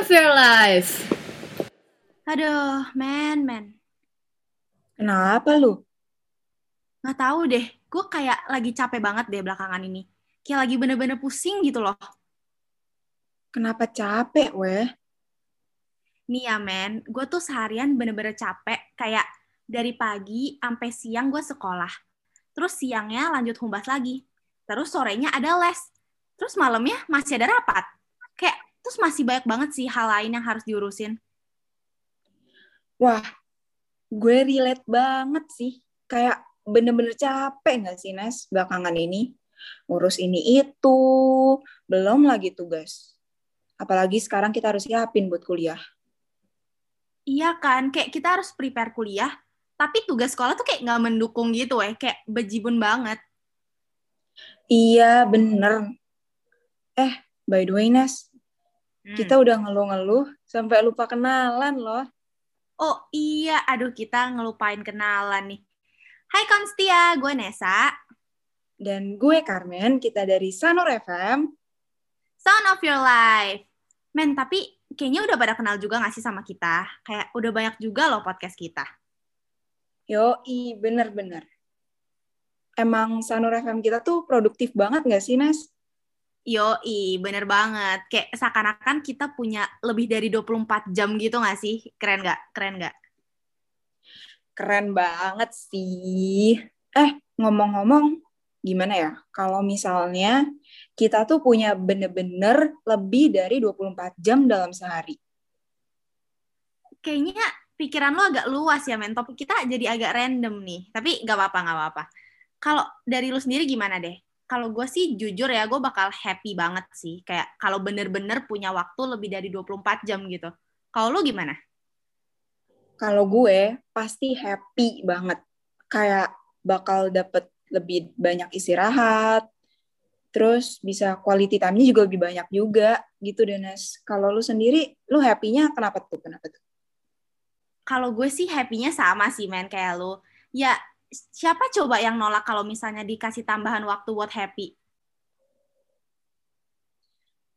Of Your Life. Aduh, men, men. Kenapa lu? Nggak tahu deh, gue kayak lagi capek banget deh belakangan ini. Kayak lagi bener-bener pusing gitu loh. Kenapa capek, weh? Nih ya, men, gue tuh seharian bener-bener capek. Kayak dari pagi sampai siang gue sekolah. Terus siangnya lanjut humbas lagi. Terus sorenya ada les. Terus malamnya masih ada rapat. Kayak, terus masih banyak banget sih hal lain yang harus diurusin. Wah, gue relate banget sih. Kayak bener-bener capek gak sih, Nes, belakangan ini? Urus ini itu, belum lagi tugas. Apalagi sekarang kita harus siapin buat kuliah. Iya kan, kayak kita harus prepare kuliah, tapi tugas sekolah tuh kayak nggak mendukung gitu eh, kayak bejibun banget. Iya, bener. Eh, by the way, Nes, Hmm. kita udah ngeluh-ngeluh sampai lupa kenalan loh. Oh iya, aduh kita ngelupain kenalan nih. Hai Konstia, gue Nesa. Dan gue Carmen, kita dari Sanur FM. Sound of your life. Men, tapi kayaknya udah pada kenal juga gak sih sama kita? Kayak udah banyak juga loh podcast kita. Yoi, bener-bener. Emang Sanur FM kita tuh produktif banget gak sih, Nes? Yoi, bener banget. Kayak seakan-akan kita punya lebih dari 24 jam gitu gak sih? Keren gak? Keren gak? Keren banget sih. Eh, ngomong-ngomong, gimana ya? Kalau misalnya kita tuh punya bener-bener lebih dari 24 jam dalam sehari. Kayaknya pikiran lo agak luas ya, men. Topik kita jadi agak random nih. Tapi gak apa-apa, gak apa-apa. Kalau dari lu sendiri gimana deh? Kalau gue sih jujur ya, gue bakal happy banget sih. Kayak kalau bener-bener punya waktu lebih dari 24 jam gitu. Kalau lu gimana? Kalau gue pasti happy banget. Kayak bakal dapet lebih banyak istirahat, terus bisa quality time-nya juga lebih banyak juga gitu deh Nes. Kalau lu sendiri, lu happy-nya kenapa tuh? Kenapa tuh? Kalau gue sih happy-nya sama sih, men, kayak lu. Ya, siapa coba yang nolak kalau misalnya dikasih tambahan waktu buat happy?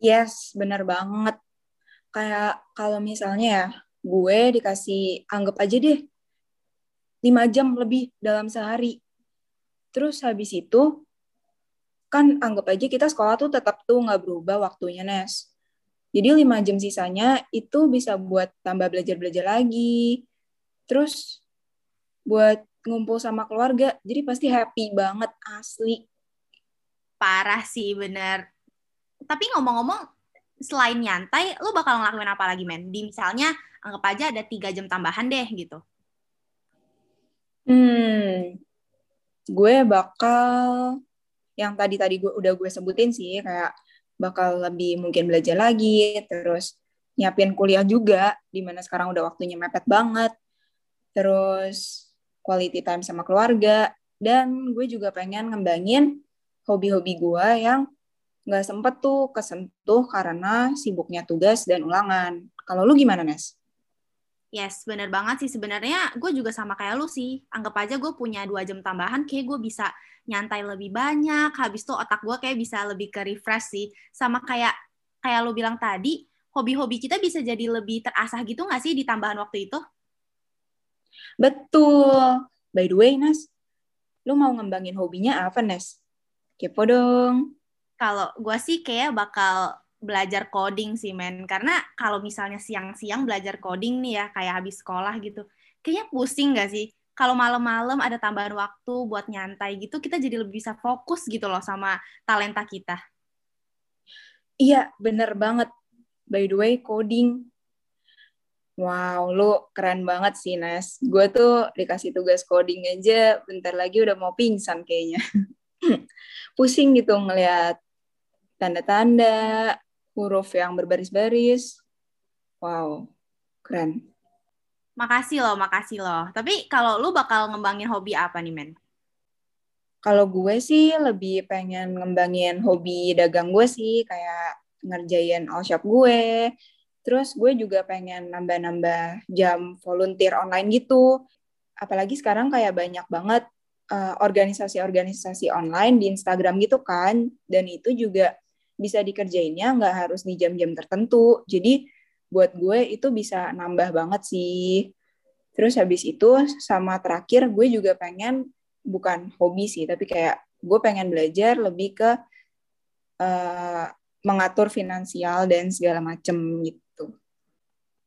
Yes, bener banget. Kayak kalau misalnya ya, gue dikasih, anggap aja deh, 5 jam lebih dalam sehari. Terus habis itu, kan anggap aja kita sekolah tuh tetap tuh nggak berubah waktunya, Nes. Jadi 5 jam sisanya itu bisa buat tambah belajar-belajar lagi. Terus buat ngumpul sama keluarga. Jadi pasti happy banget, asli. Parah sih, bener. Tapi ngomong-ngomong, selain nyantai, lu bakal ngelakuin apa lagi, men? Di misalnya, anggap aja ada tiga jam tambahan deh, gitu. Hmm, gue bakal yang tadi tadi gue udah gue sebutin sih kayak bakal lebih mungkin belajar lagi terus nyiapin kuliah juga di mana sekarang udah waktunya mepet banget terus quality time sama keluarga dan gue juga pengen ngembangin hobi-hobi gue yang nggak sempet tuh kesentuh karena sibuknya tugas dan ulangan kalau lu gimana Nes? Yes, bener banget sih. Sebenarnya gue juga sama kayak lu sih. Anggap aja gue punya dua jam tambahan, kayak gue bisa nyantai lebih banyak. Habis itu otak gue kayak bisa lebih ke refresh sih. Sama kayak kayak lu bilang tadi, hobi-hobi kita bisa jadi lebih terasah gitu nggak sih di tambahan waktu itu? Betul. By the way, Nes, lu mau ngembangin hobinya apa, Nes? Kepo dong. Kalau gue sih kayak bakal belajar coding sih men karena kalau misalnya siang-siang belajar coding nih ya kayak habis sekolah gitu kayaknya pusing gak sih kalau malam-malam ada tambahan waktu buat nyantai gitu kita jadi lebih bisa fokus gitu loh sama talenta kita iya bener banget by the way coding wow lu keren banget sih Nes gue tuh dikasih tugas coding aja bentar lagi udah mau pingsan kayaknya pusing gitu ngeliat tanda-tanda huruf yang berbaris-baris. Wow, keren. Makasih loh, makasih loh. Tapi kalau lu bakal ngembangin hobi apa nih, Men? Kalau gue sih lebih pengen ngembangin hobi dagang gue sih, kayak ngerjain all shop gue. Terus gue juga pengen nambah-nambah jam volunteer online gitu. Apalagi sekarang kayak banyak banget uh, organisasi-organisasi online di Instagram gitu kan. Dan itu juga bisa dikerjainnya nggak harus di jam-jam tertentu. Jadi buat gue itu bisa nambah banget sih. Terus habis itu sama terakhir gue juga pengen bukan hobi sih, tapi kayak gue pengen belajar lebih ke uh, mengatur finansial dan segala macem gitu.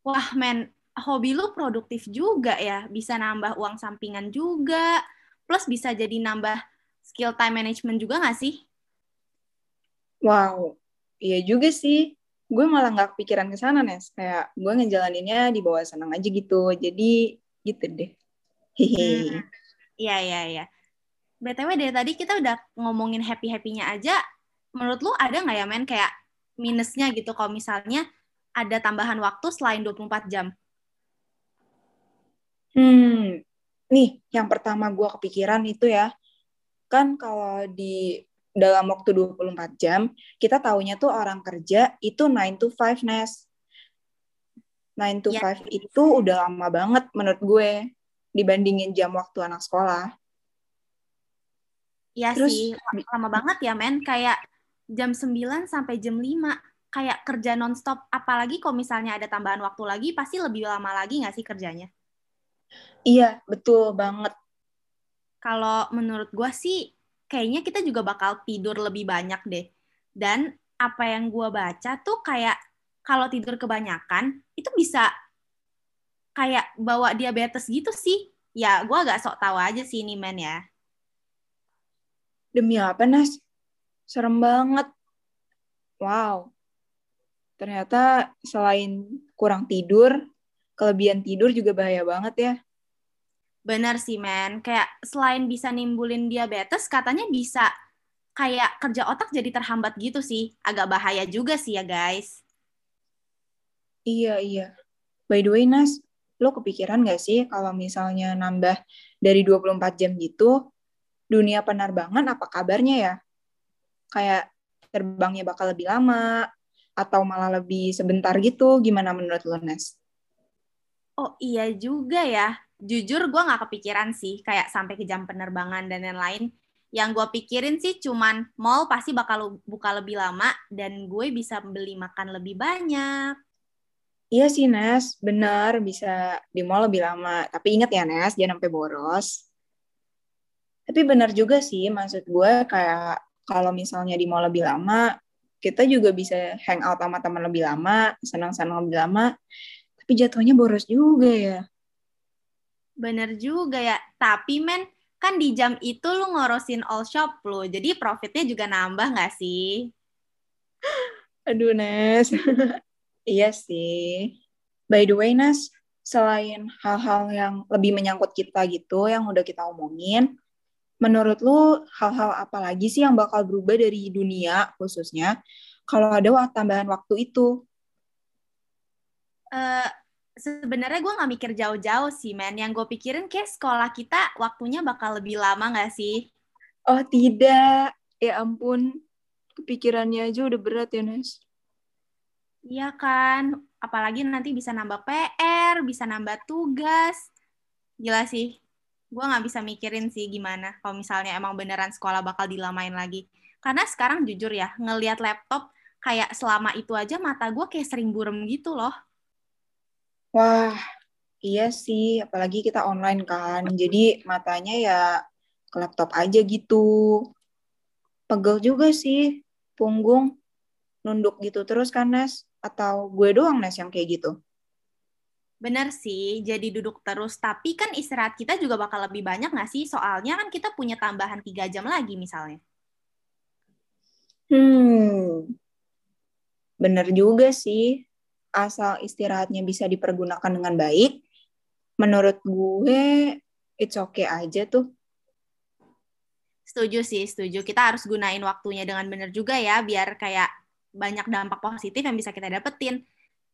Wah men, hobi lu produktif juga ya, bisa nambah uang sampingan juga, plus bisa jadi nambah skill time management juga gak sih? Wow, iya juga sih. Gue malah nggak kepikiran ke sana, Nes. Kayak gue ngejalaninnya di bawah senang aja gitu. Jadi gitu deh. Hehe. Hmm. Iya, iya, iya. BTW dari tadi kita udah ngomongin happy-happynya aja. Menurut lu ada nggak ya, men, kayak minusnya gitu kalau misalnya ada tambahan waktu selain 24 jam? Hmm, nih yang pertama gue kepikiran itu ya, kan kalau di dalam waktu 24 jam, kita taunya tuh orang kerja itu 9 to 5, Nes. 9 to ya. 5 itu udah lama banget menurut gue dibandingin jam waktu anak sekolah. Iya sih, lama banget ya, men. Kayak jam 9 sampai jam 5. Kayak kerja nonstop. Apalagi kalau misalnya ada tambahan waktu lagi, pasti lebih lama lagi nggak sih kerjanya? Iya, betul banget. Kalau menurut gue sih, kayaknya kita juga bakal tidur lebih banyak deh. Dan apa yang gue baca tuh kayak kalau tidur kebanyakan itu bisa kayak bawa diabetes gitu sih. Ya, gue agak sok tahu aja sih ini men ya. Demi apa, Nas? Serem banget. Wow. Ternyata selain kurang tidur, kelebihan tidur juga bahaya banget ya. Benar sih, men. Kayak selain bisa nimbulin diabetes, katanya bisa kayak kerja otak jadi terhambat gitu sih. Agak bahaya juga sih ya, guys. Iya, iya. By the way, Nas, lo kepikiran gak sih kalau misalnya nambah dari 24 jam gitu, dunia penerbangan apa kabarnya ya? Kayak terbangnya bakal lebih lama, atau malah lebih sebentar gitu, gimana menurut lo, Nes? Oh iya juga ya. Jujur gue nggak kepikiran sih kayak sampai ke jam penerbangan dan lain-lain yang gue pikirin sih cuman mall pasti bakal buka lebih lama dan gue bisa beli makan lebih banyak. Iya sih Nes. Bener bisa di mall lebih lama. Tapi ingat ya Nes jangan sampai boros. Tapi benar juga sih maksud gue kayak kalau misalnya di mall lebih lama kita juga bisa hang out sama teman lebih lama senang-senang lebih lama tapi jatuhnya boros juga ya Bener juga ya. Tapi men, kan di jam itu lu ngorosin all shop lu. Jadi profitnya juga nambah nggak sih? Aduh, Nes. iya sih. By the way, Nes, selain hal-hal yang lebih menyangkut kita gitu, yang udah kita omongin, menurut lu hal-hal apa lagi sih yang bakal berubah dari dunia khususnya kalau ada tambahan waktu itu? Uh, sebenarnya gue nggak mikir jauh-jauh sih, men. Yang gue pikirin kayak sekolah kita waktunya bakal lebih lama nggak sih? Oh tidak, ya ampun. Kepikirannya aja udah berat ya, Nes. Iya kan, apalagi nanti bisa nambah PR, bisa nambah tugas. Gila sih, gue nggak bisa mikirin sih gimana kalau misalnya emang beneran sekolah bakal dilamain lagi. Karena sekarang jujur ya, ngelihat laptop kayak selama itu aja mata gue kayak sering burem gitu loh. Wah, iya sih, apalagi kita online kan. Jadi matanya ya ke laptop aja gitu. Pegel juga sih, punggung nunduk gitu terus kan, Nes? Atau gue doang, Nes, yang kayak gitu? Bener sih, jadi duduk terus. Tapi kan istirahat kita juga bakal lebih banyak nggak sih? Soalnya kan kita punya tambahan tiga jam lagi misalnya. Hmm, bener juga sih asal istirahatnya bisa dipergunakan dengan baik, menurut gue it's okay aja tuh. Setuju sih, setuju. Kita harus gunain waktunya dengan benar juga ya, biar kayak banyak dampak positif yang bisa kita dapetin.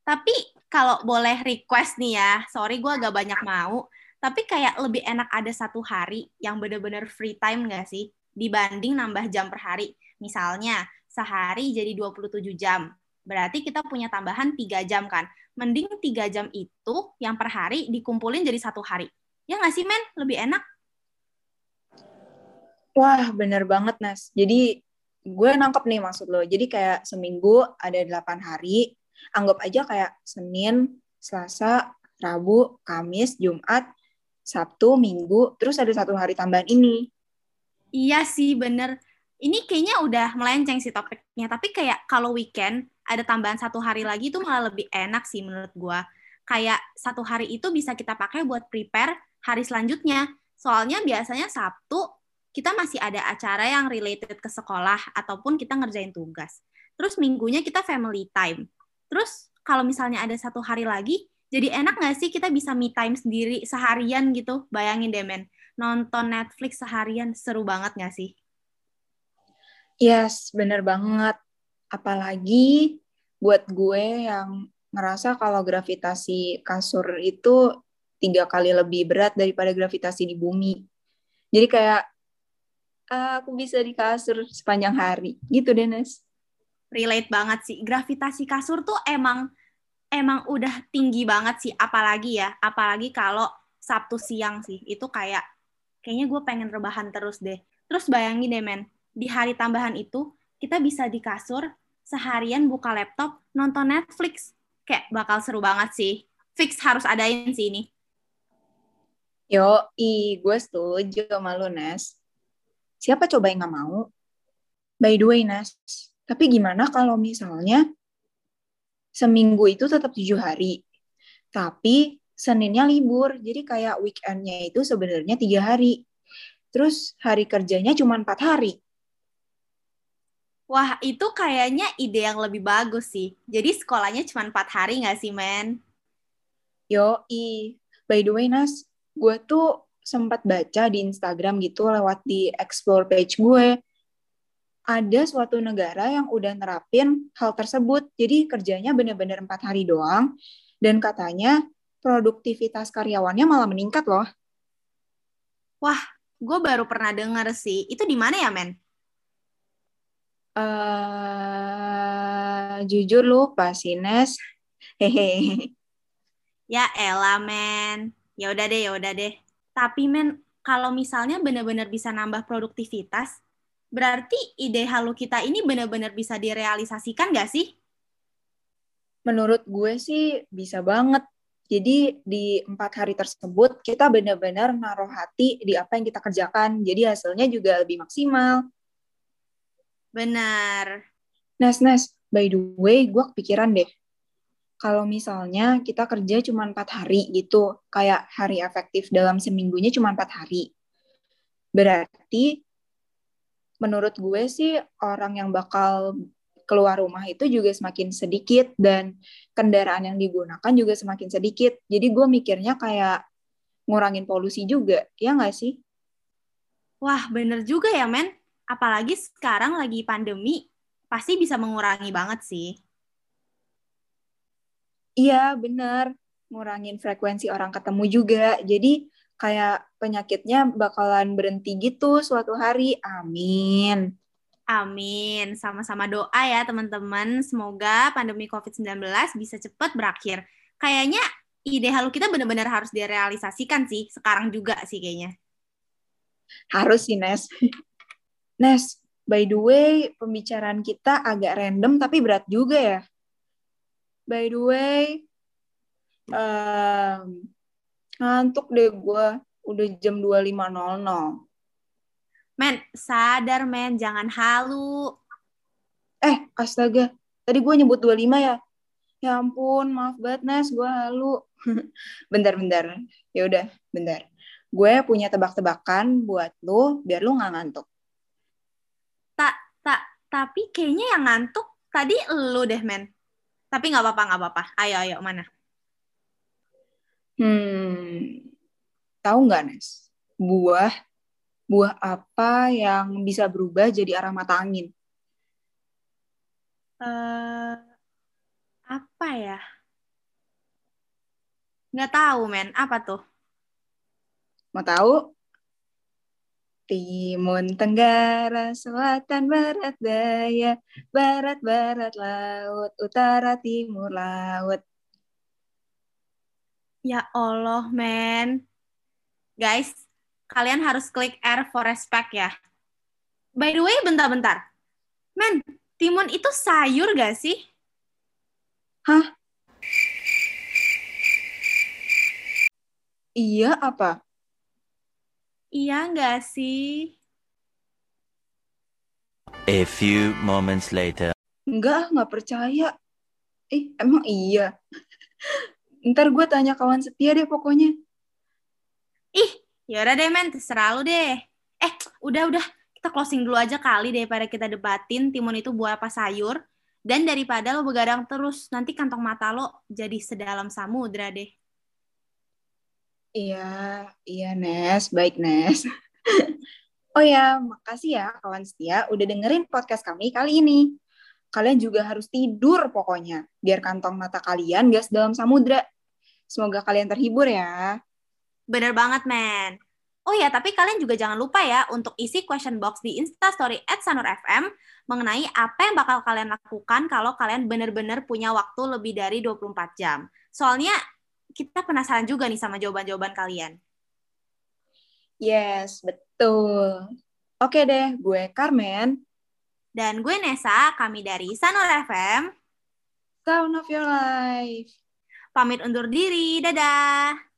Tapi kalau boleh request nih ya, sorry gue agak banyak mau, tapi kayak lebih enak ada satu hari yang bener-bener free time gak sih? Dibanding nambah jam per hari. Misalnya, sehari jadi 27 jam Berarti kita punya tambahan tiga jam kan. Mending tiga jam itu yang per hari dikumpulin jadi satu hari. Ya nggak sih, Men? Lebih enak. Wah, bener banget, Nas. Jadi gue nangkep nih maksud lo. Jadi kayak seminggu ada 8 hari, anggap aja kayak Senin, Selasa, Rabu, Kamis, Jumat, Sabtu, Minggu, terus ada satu hari tambahan ini. Iya sih, bener. Ini kayaknya udah melenceng sih topiknya. Tapi kayak kalau weekend, ada tambahan satu hari lagi itu malah lebih enak sih menurut gue. Kayak satu hari itu bisa kita pakai buat prepare hari selanjutnya. Soalnya biasanya Sabtu kita masih ada acara yang related ke sekolah ataupun kita ngerjain tugas. Terus minggunya kita family time. Terus kalau misalnya ada satu hari lagi, jadi enak nggak sih kita bisa me time sendiri seharian gitu? Bayangin deh men, nonton Netflix seharian seru banget nggak sih? Yes, bener banget. Apalagi buat gue yang ngerasa kalau gravitasi kasur itu tiga kali lebih berat daripada gravitasi di bumi. Jadi kayak ah, aku bisa di kasur sepanjang hari. Gitu, Dennis. Relate banget sih. Gravitasi kasur tuh emang emang udah tinggi banget sih. Apalagi ya, apalagi kalau Sabtu siang sih. Itu kayak, kayaknya gue pengen rebahan terus deh. Terus bayangin deh, men. Di hari tambahan itu, kita bisa di kasur, seharian buka laptop, nonton Netflix. Kayak bakal seru banget sih. Fix harus adain sih ini. Yo, i, gue setuju sama lu, Nes. Siapa coba yang gak mau? By the way, Nes, tapi gimana kalau misalnya seminggu itu tetap tujuh hari, tapi Seninnya libur, jadi kayak weekendnya itu sebenarnya tiga hari. Terus hari kerjanya cuma empat hari. Wah, itu kayaknya ide yang lebih bagus sih. Jadi sekolahnya cuma empat hari nggak sih, men? Yo, i. By the way, Nas, gue tuh sempat baca di Instagram gitu lewat di explore page gue ada suatu negara yang udah nerapin hal tersebut. Jadi kerjanya bener-bener empat hari doang. Dan katanya produktivitas karyawannya malah meningkat loh. Wah gue baru pernah denger sih. Itu di mana ya men? Uh, jujur lupa sih Nes. Hehehe ya elah men. Ya udah deh ya udah deh. Tapi men kalau misalnya benar-benar bisa nambah produktivitas berarti ide halu kita ini benar-benar bisa direalisasikan gak sih? Menurut gue sih bisa banget. Jadi di empat hari tersebut kita benar-benar naruh hati di apa yang kita kerjakan. Jadi hasilnya juga lebih maksimal. Benar. Nes Nes. By the way gue kepikiran deh. Kalau misalnya kita kerja cuma empat hari gitu, kayak hari efektif dalam seminggunya cuma empat hari. Berarti menurut gue sih orang yang bakal keluar rumah itu juga semakin sedikit dan kendaraan yang digunakan juga semakin sedikit. Jadi gue mikirnya kayak ngurangin polusi juga, ya nggak sih? Wah, bener juga ya, men. Apalagi sekarang lagi pandemi, pasti bisa mengurangi banget sih. Iya, benar. Ngurangin frekuensi orang ketemu juga. Jadi kayak penyakitnya bakalan berhenti gitu suatu hari. Amin. Amin. Sama-sama doa ya teman-teman. Semoga pandemi COVID-19 bisa cepat berakhir. Kayaknya ide halu kita benar-benar harus direalisasikan sih. Sekarang juga sih kayaknya. Harus sih, Nes. Nes, by the way, pembicaraan kita agak random tapi berat juga ya. By the way, um, ngantuk deh gue. Udah jam 25.00. Men, sadar men, jangan halu. Eh, astaga. Tadi gue nyebut 25 ya? Ya ampun, maaf banget Nes, gue halu. Bentar-bentar. Ya udah, bentar. Gue punya tebak-tebakan buat lu, biar lu nggak ngantuk. Tak, tak, tapi kayaknya yang ngantuk tadi lu deh, men. Tapi nggak apa-apa, nggak apa-apa. Ayo, ayo, mana? Hmm, tahu nggak Nes? Buah, buah apa yang bisa berubah jadi arah mata angin? Uh, apa ya? Nggak tahu, men. Apa tuh? Mau tahu? Timun Tenggara, Selatan, Barat, Daya, Barat, Barat, Laut, Utara, Timur, Laut. Ya Allah, men. Guys, kalian harus klik R for respect ya. By the way, bentar-bentar. Men, timun itu sayur gak sih? Hah? Iya apa? Iya gak sih? A few moments later. Enggak, nggak percaya. Eh, emang iya. Ntar gue tanya kawan setia deh pokoknya. Ih, yaudah deh men, terserah lu deh. Eh, udah-udah. Kita closing dulu aja kali daripada kita debatin timun itu buah apa sayur. Dan daripada lo begadang terus, nanti kantong mata lo jadi sedalam samudra deh. Iya, iya Nes, baik Nes. oh ya, makasih ya kawan setia udah dengerin podcast kami kali ini. Kalian juga harus tidur pokoknya, biar kantong mata kalian gak dalam samudra. Semoga kalian terhibur ya. Bener banget, men. Oh ya, tapi kalian juga jangan lupa ya untuk isi question box di Instastory at SanurFM mengenai apa yang bakal kalian lakukan kalau kalian bener-bener punya waktu lebih dari 24 jam. Soalnya kita penasaran juga nih sama jawaban-jawaban kalian. Yes, betul. Oke deh, gue Carmen. Dan gue Nesa, kami dari Sanur FM. Sound of your life. Pamit undur diri, dadah!